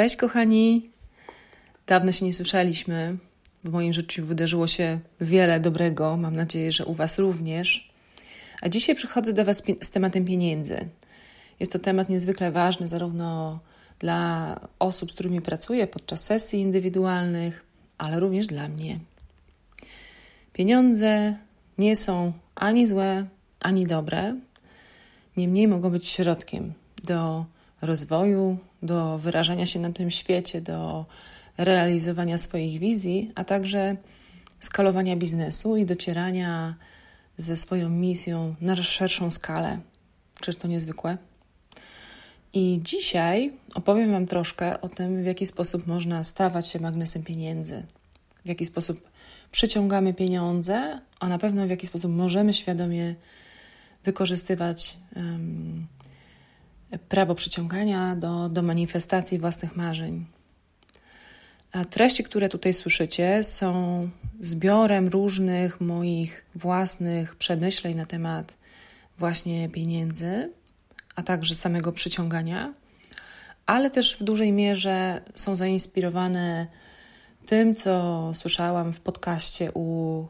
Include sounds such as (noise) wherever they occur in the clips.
Cześć, kochani. Dawno się nie słyszeliśmy. W moim życiu wydarzyło się wiele dobrego. Mam nadzieję, że u Was również. A dzisiaj przychodzę do Was z tematem pieniędzy. Jest to temat niezwykle ważny, zarówno dla osób, z którymi pracuję podczas sesji indywidualnych, ale również dla mnie. Pieniądze nie są ani złe, ani dobre. Niemniej mogą być środkiem do rozwoju, do wyrażania się na tym świecie, do realizowania swoich wizji, a także skalowania biznesu i docierania ze swoją misją na szerszą skalę. Czy to niezwykłe? I dzisiaj opowiem Wam troszkę o tym, w jaki sposób można stawać się magnesem pieniędzy, w jaki sposób przyciągamy pieniądze, a na pewno w jaki sposób możemy świadomie wykorzystywać um, prawo przyciągania do, do manifestacji własnych marzeń. A treści, które tutaj słyszycie, są zbiorem różnych moich własnych przemyśleń na temat właśnie pieniędzy, a także samego przyciągania, ale też w dużej mierze są zainspirowane tym, co słyszałam w podcaście u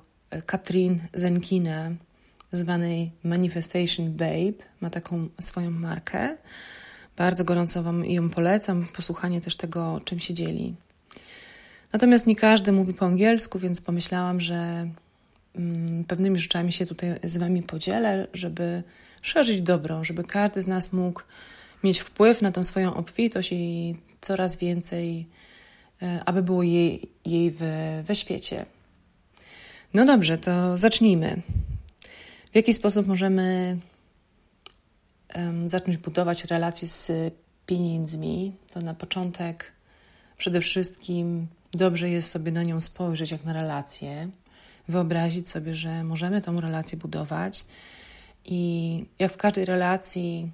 Katrin Zenkina, zwanej Manifestation Babe. Ma taką swoją markę. Bardzo gorąco Wam ją polecam, posłuchanie też tego, czym się dzieli. Natomiast nie każdy mówi po angielsku, więc pomyślałam, że mm, pewnymi rzeczami się tutaj z Wami podzielę, żeby szerzyć dobro, żeby każdy z nas mógł mieć wpływ na tą swoją obfitość i coraz więcej, e, aby było jej, jej we, we świecie. No dobrze, to zacznijmy. W jaki sposób możemy zacząć budować relacje z pieniędzmi? To na początek przede wszystkim dobrze jest sobie na nią spojrzeć jak na relację, wyobrazić sobie, że możemy tą relację budować i jak w każdej relacji,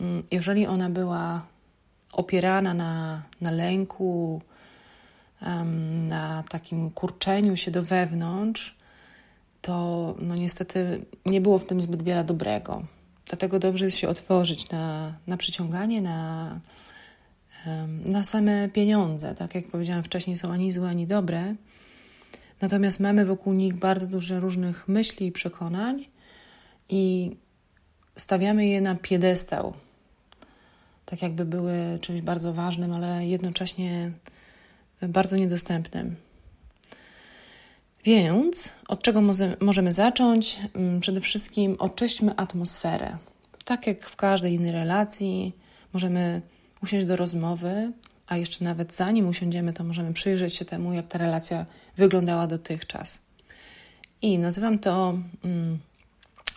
mm, jeżeli ona była opierana na, na lęku, na takim kurczeniu się do wewnątrz, to no niestety nie było w tym zbyt wiele dobrego. Dlatego dobrze jest się otworzyć na, na przyciąganie, na, na same pieniądze. Tak jak powiedziałam wcześniej, są ani złe, ani dobre. Natomiast mamy wokół nich bardzo dużo różnych myśli i przekonań i stawiamy je na piedestał. Tak jakby były czymś bardzo ważnym, ale jednocześnie bardzo niedostępnym. Więc od czego możemy zacząć? Mm, przede wszystkim oczyśćmy atmosferę. Tak jak w każdej innej relacji, możemy usiąść do rozmowy, a jeszcze nawet zanim usiądziemy, to możemy przyjrzeć się temu, jak ta relacja wyglądała dotychczas. I nazywam to, mm,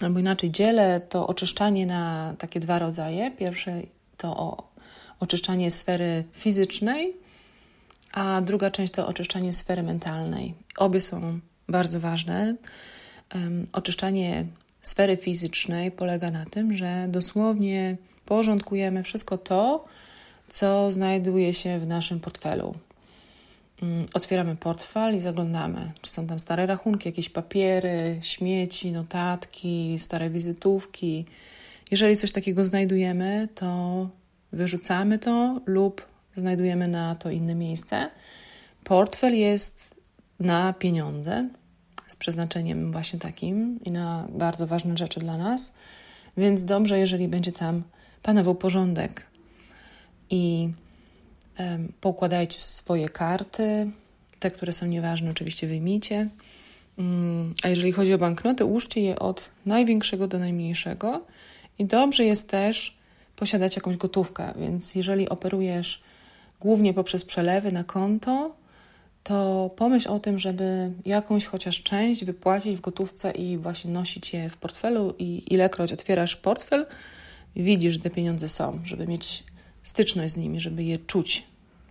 albo inaczej dzielę to oczyszczanie na takie dwa rodzaje. Pierwsze to oczyszczanie sfery fizycznej, a druga część to oczyszczanie sfery mentalnej. Obie są bardzo ważne. Oczyszczanie sfery fizycznej polega na tym, że dosłownie porządkujemy wszystko to, co znajduje się w naszym portfelu. Mm, otwieramy portfel i zaglądamy, czy są tam stare rachunki, jakieś papiery, śmieci, notatki, stare wizytówki. Jeżeli coś takiego znajdujemy, to wyrzucamy to lub znajdujemy na to inne miejsce. Portfel jest na pieniądze z przeznaczeniem właśnie takim i na bardzo ważne rzeczy dla nas, więc dobrze, jeżeli będzie tam panował porządek i um, poukładajcie swoje karty, te, które są nieważne, oczywiście wyjmijcie. Um, a jeżeli chodzi o banknoty, ułóżcie je od największego do najmniejszego i dobrze jest też posiadać jakąś gotówkę, więc jeżeli operujesz głównie poprzez przelewy na konto, to pomyśl o tym, żeby jakąś chociaż część wypłacić w gotówce i właśnie nosić je w portfelu i ilekroć otwierasz portfel, widzisz, że te pieniądze są, żeby mieć styczność z nimi, żeby je czuć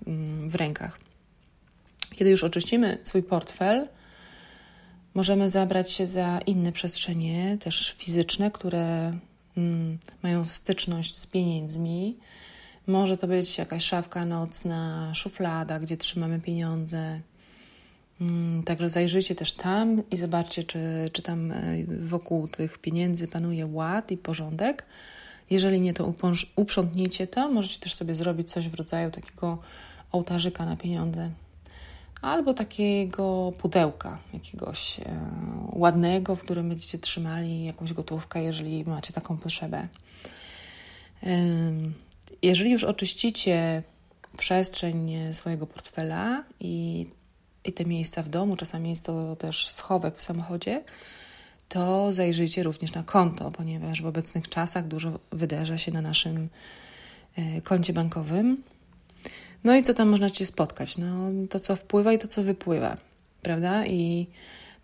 mm, w rękach. Kiedy już oczyścimy swój portfel, możemy zabrać się za inne przestrzenie, też fizyczne, które mm, mają styczność z pieniędzmi, może to być jakaś szafka nocna, szuflada, gdzie trzymamy pieniądze. Mm, także zajrzyjcie też tam i zobaczcie, czy, czy tam e, wokół tych pieniędzy panuje ład i porządek. Jeżeli nie to uprzątnijcie to, możecie też sobie zrobić coś w rodzaju takiego ołtarzyka na pieniądze albo takiego pudełka jakiegoś e, ładnego, w którym będziecie trzymali jakąś gotówkę, jeżeli macie taką potrzebę. Jeżeli już oczyścicie przestrzeń swojego portfela i, i te miejsca w domu, czasami jest to też schowek w samochodzie, to zajrzyjcie również na konto, ponieważ w obecnych czasach dużo wydarza się na naszym e, koncie bankowym. No i co tam można Cię spotkać? No, to, co wpływa i to, co wypływa, prawda? I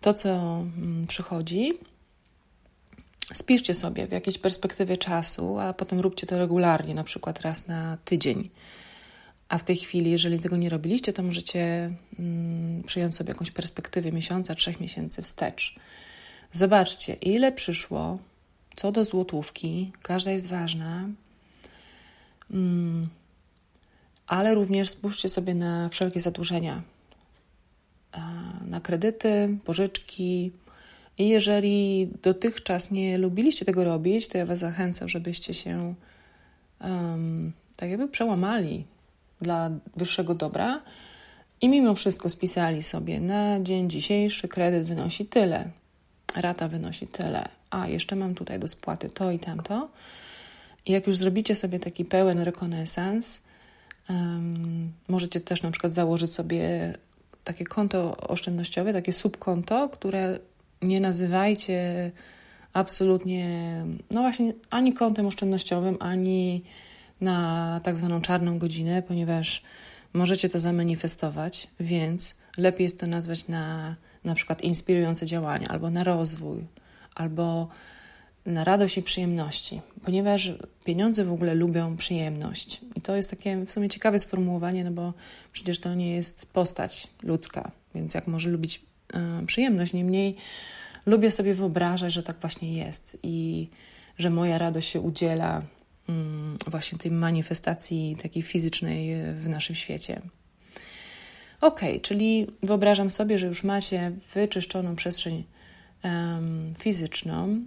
to, co mm, przychodzi, spiszcie sobie w jakiejś perspektywie czasu, a potem róbcie to regularnie, na przykład raz na tydzień. A w tej chwili, jeżeli tego nie robiliście, to możecie mm, przyjąć sobie jakąś perspektywę miesiąca, trzech miesięcy wstecz. Zobaczcie, ile przyszło, co do złotówki, każda jest ważna. Mm, ale również spójrzcie sobie na wszelkie zadłużenia, na kredyty, pożyczki. I jeżeli dotychczas nie lubiliście tego robić, to ja Was zachęcam, żebyście się um, tak jakby przełamali dla wyższego dobra i mimo wszystko spisali sobie na dzień dzisiejszy kredyt wynosi tyle, rata wynosi tyle, a jeszcze mam tutaj do spłaty to i tamto. I jak już zrobicie sobie taki pełen rekonesans, um, możecie też na przykład założyć sobie takie konto oszczędnościowe, takie subkonto, które nie nazywajcie absolutnie, no właśnie, ani kontem oszczędnościowym, ani na tak zwaną czarną godzinę, ponieważ możecie to zamanifestować, więc lepiej jest to nazwać na na przykład inspirujące działania, albo na rozwój, albo na radość i przyjemności, ponieważ pieniądze w ogóle lubią przyjemność. I to jest takie w sumie ciekawe sformułowanie, no bo przecież to nie jest postać ludzka, więc jak może lubić przyjemność, niemniej lubię sobie wyobrażać, że tak właśnie jest i że moja radość się udziela y, właśnie tej manifestacji takiej fizycznej w naszym świecie. Ok, czyli wyobrażam sobie, że już macie wyczyszczoną przestrzeń um, fizyczną.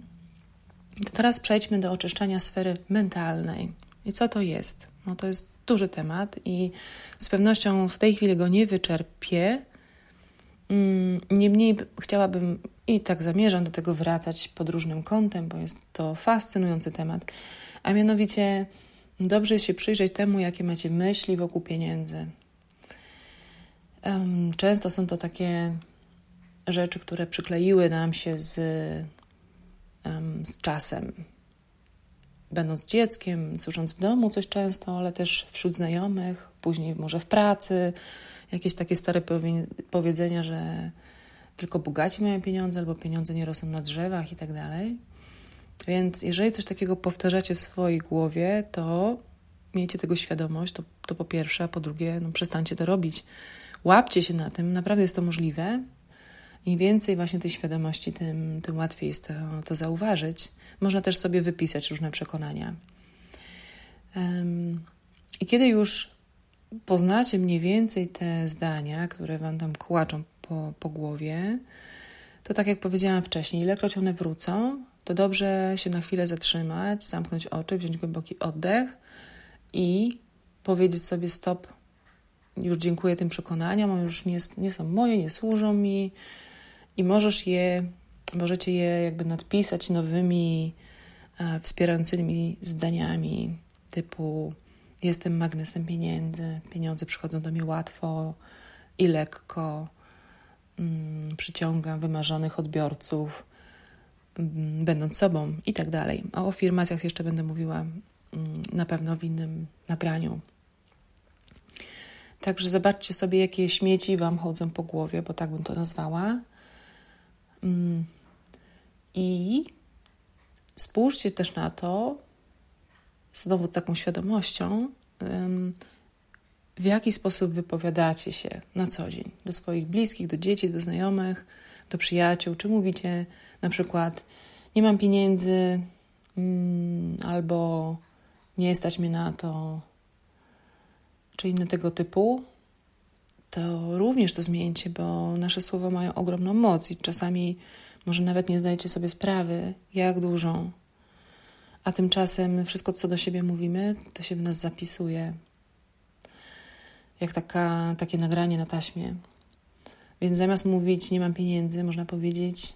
To teraz przejdźmy do oczyszczania sfery mentalnej. I co to jest? No to jest duży temat i z pewnością w tej chwili go nie wyczerpię. Mm, niemniej chciałabym i tak zamierzam do tego wracać pod różnym kątem, bo jest to fascynujący temat. A mianowicie dobrze się przyjrzeć temu, jakie macie myśli wokół pieniędzy, Często są to takie rzeczy, które przykleiły nam się z, z czasem. Będąc dzieckiem, służąc w domu coś często, ale też wśród znajomych, później może w pracy, jakieś takie stare powiedzenia, że tylko bogaci mają pieniądze, albo pieniądze nie rosną na drzewach i tak dalej. Więc jeżeli coś takiego powtarzacie w swojej głowie, to miejcie tego świadomość, to, to po pierwsze, a po drugie, no przestańcie to robić Łapcie się na tym, naprawdę jest to możliwe. Im więcej właśnie tej świadomości, tym, tym łatwiej jest to, to zauważyć. Można też sobie wypisać różne przekonania. I kiedy już poznacie mniej więcej te zdania, które wam tam kłaczą po, po głowie, to tak jak powiedziałam wcześniej, ilekroć one wrócą, to dobrze się na chwilę zatrzymać, zamknąć oczy, wziąć głęboki oddech i powiedzieć sobie stop, już dziękuję tym przekonaniom, one już nie, nie są moje, nie służą mi i możesz je, możecie je jakby nadpisać nowymi, e, wspierającymi zdaniami typu jestem magnesem pieniędzy, pieniądze przychodzą do mnie łatwo i lekko, mm, przyciągam wymarzonych odbiorców, mm, będąc sobą i tak dalej. O afirmacjach jeszcze będę mówiła mm, na pewno w innym nagraniu. Także zobaczcie sobie, jakie śmieci Wam chodzą po głowie, bo tak bym to nazwała. Mm. I spójrzcie też na to, znowu taką świadomością, w jaki sposób wypowiadacie się na co dzień do swoich bliskich, do dzieci, do znajomych, do przyjaciół. Czy mówicie na przykład, nie mam pieniędzy, mm, albo nie stać mnie na to, czy inne tego typu, to również to zmieńcie, bo nasze słowa mają ogromną moc i czasami może nawet nie zdajecie sobie sprawy, jak dużą, a tymczasem wszystko, co do siebie mówimy, to się w nas zapisuje. Jak taka, takie nagranie na taśmie. Więc zamiast mówić, nie mam pieniędzy, można powiedzieć,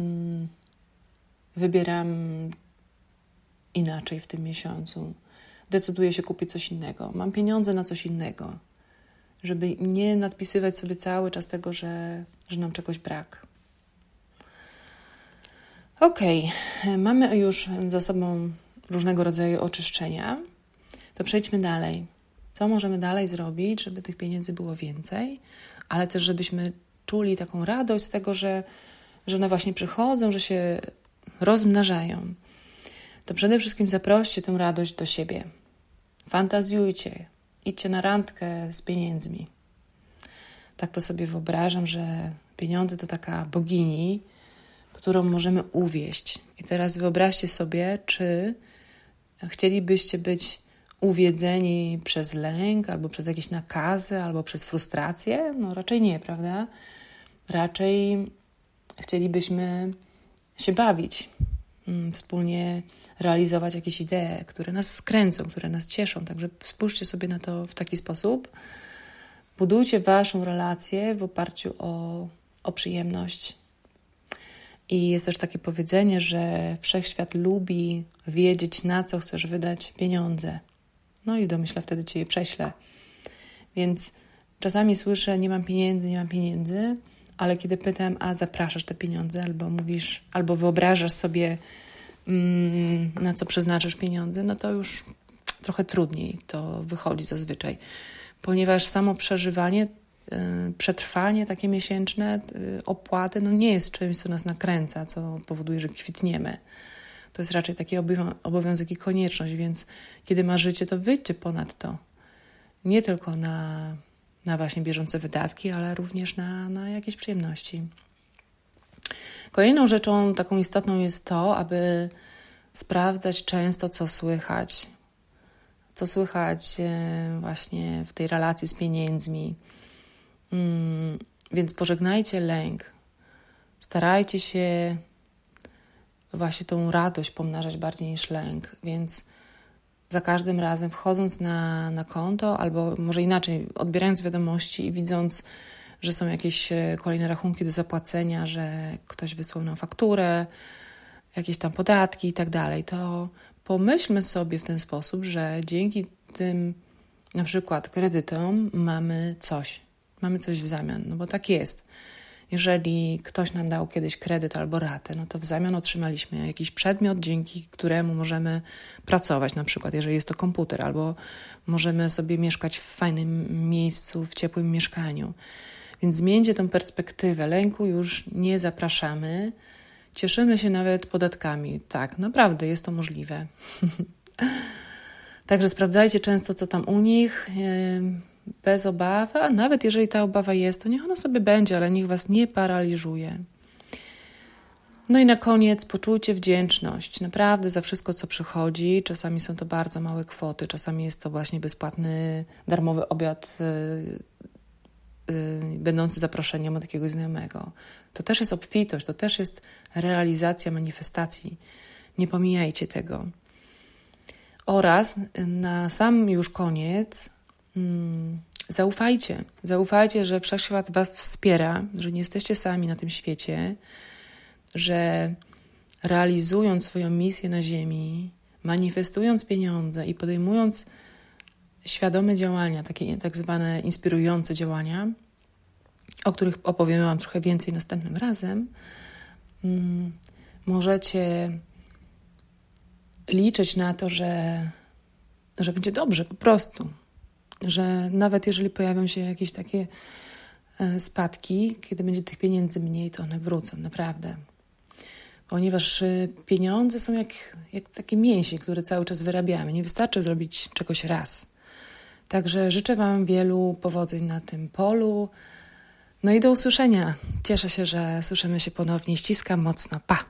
mm, wybieram inaczej w tym miesiącu. Decyduję się kupić coś innego. Mam pieniądze na coś innego. Żeby nie nadpisywać sobie cały czas tego, że, że nam czegoś brak. Okay. mamy już za sobą różnego rodzaju oczyszczenia. To przejdźmy dalej. Co możemy dalej zrobić, żeby tych pieniędzy było więcej, ale też żebyśmy czuli taką radość z tego, że, że one właśnie przychodzą, że się rozmnażają. To przede wszystkim zaproście tę radość do siebie. Fantazjujcie, idźcie na randkę z pieniędzmi. Tak to sobie wyobrażam, że pieniądze to taka bogini, którą możemy uwieść. I teraz wyobraźcie sobie, czy chcielibyście być uwiedzeni przez lęk, albo przez jakieś nakazy, albo przez frustrację? No raczej nie, prawda? Raczej chcielibyśmy się bawić, mm, wspólnie realizować jakieś idee, które nas skręcą, które nas cieszą. Także spójrzcie sobie na to w taki sposób. Budujcie waszą relację w oparciu o, o przyjemność. I jest też takie powiedzenie, że wszechświat lubi wiedzieć, na co chcesz wydać pieniądze. No i domyśla wtedy ci je prześlę. Więc czasami słyszę, nie mam pieniędzy, nie mam pieniędzy, ale kiedy pytam, a zapraszasz te pieniądze, albo mówisz, albo wyobrażasz sobie, na co przeznaczysz pieniądze, no to już trochę trudniej to wychodzi zazwyczaj, ponieważ samo przeżywanie, y, przetrwanie takie miesięczne, y, opłaty, no nie jest czymś, co nas nakręca, co powoduje, że kwitniemy. To jest raczej taki obowiązek i konieczność, więc kiedy marzycie, to wyjdźcie ponad to. Nie tylko na, na właśnie bieżące wydatki, ale również na, na jakieś przyjemności. Kolejną rzeczą taką istotną jest to, aby sprawdzać często, co słychać. Co słychać e, właśnie w tej relacji z pieniędzmi. Mm, więc pożegnajcie lęk. Starajcie się właśnie tą radość pomnażać bardziej niż lęk, więc za każdym razem wchodząc na, na konto, albo może inaczej, odbierając wiadomości i widząc, że są jakieś e, kolejne rachunki do zapłacenia, że ktoś wysłał nam fakturę, jakieś tam podatki i tak dalej, to pomyślmy sobie w ten sposób, że dzięki tym na przykład kredytom mamy coś, mamy coś w zamian, no bo tak jest. Jeżeli ktoś nam dał kiedyś kredyt albo ratę, no to w zamian otrzymaliśmy jakiś przedmiot, dzięki któremu możemy pracować, na przykład jeżeli jest to komputer, albo możemy sobie mieszkać w fajnym miejscu, w ciepłym mieszkaniu. Więc zmieńcie tę perspektywę. Lęku już nie zapraszamy. Cieszymy się nawet podatkami. Tak, naprawdę jest to możliwe. (laughs) Także sprawdzajcie często, co tam u nich bez obawy, a nawet jeżeli ta obawa jest, to niech ona sobie będzie, ale niech Was nie paraliżuje. No i na koniec poczujcie wdzięczność naprawdę za wszystko, co przychodzi. Czasami są to bardzo małe kwoty, czasami jest to właśnie bezpłatny, darmowy obiad yy, będący zaproszeniem od jakiegoś znajomego. To też jest obfitość, to też jest realizacja manifestacji. Nie pomijajcie tego. Oraz na sam już koniec Hmm, zaufajcie. Zaufajcie, że wszechświat Was wspiera, że nie jesteście sami na tym świecie, że realizując swoją misję na Ziemi, manifestując pieniądze i podejmując świadome działania, takie tak zwane inspirujące działania, o których opowiemy Wam trochę więcej następnym razem, hmm, możecie liczyć na to, że, że będzie dobrze po prostu że nawet jeżeli pojawią się jakieś takie e, spadki, kiedy będzie tych pieniędzy mniej, to one wrócą, naprawdę. Ponieważ e, pieniądze są jak, jak takie mięśnie, które cały czas wyrabiamy. Nie wystarczy zrobić czegoś raz. Także życzę Wam wielu powodzeń na tym polu. No i do usłyszenia. Cieszę się, że słyszymy się ponownie. Ściskam mocno. Pa!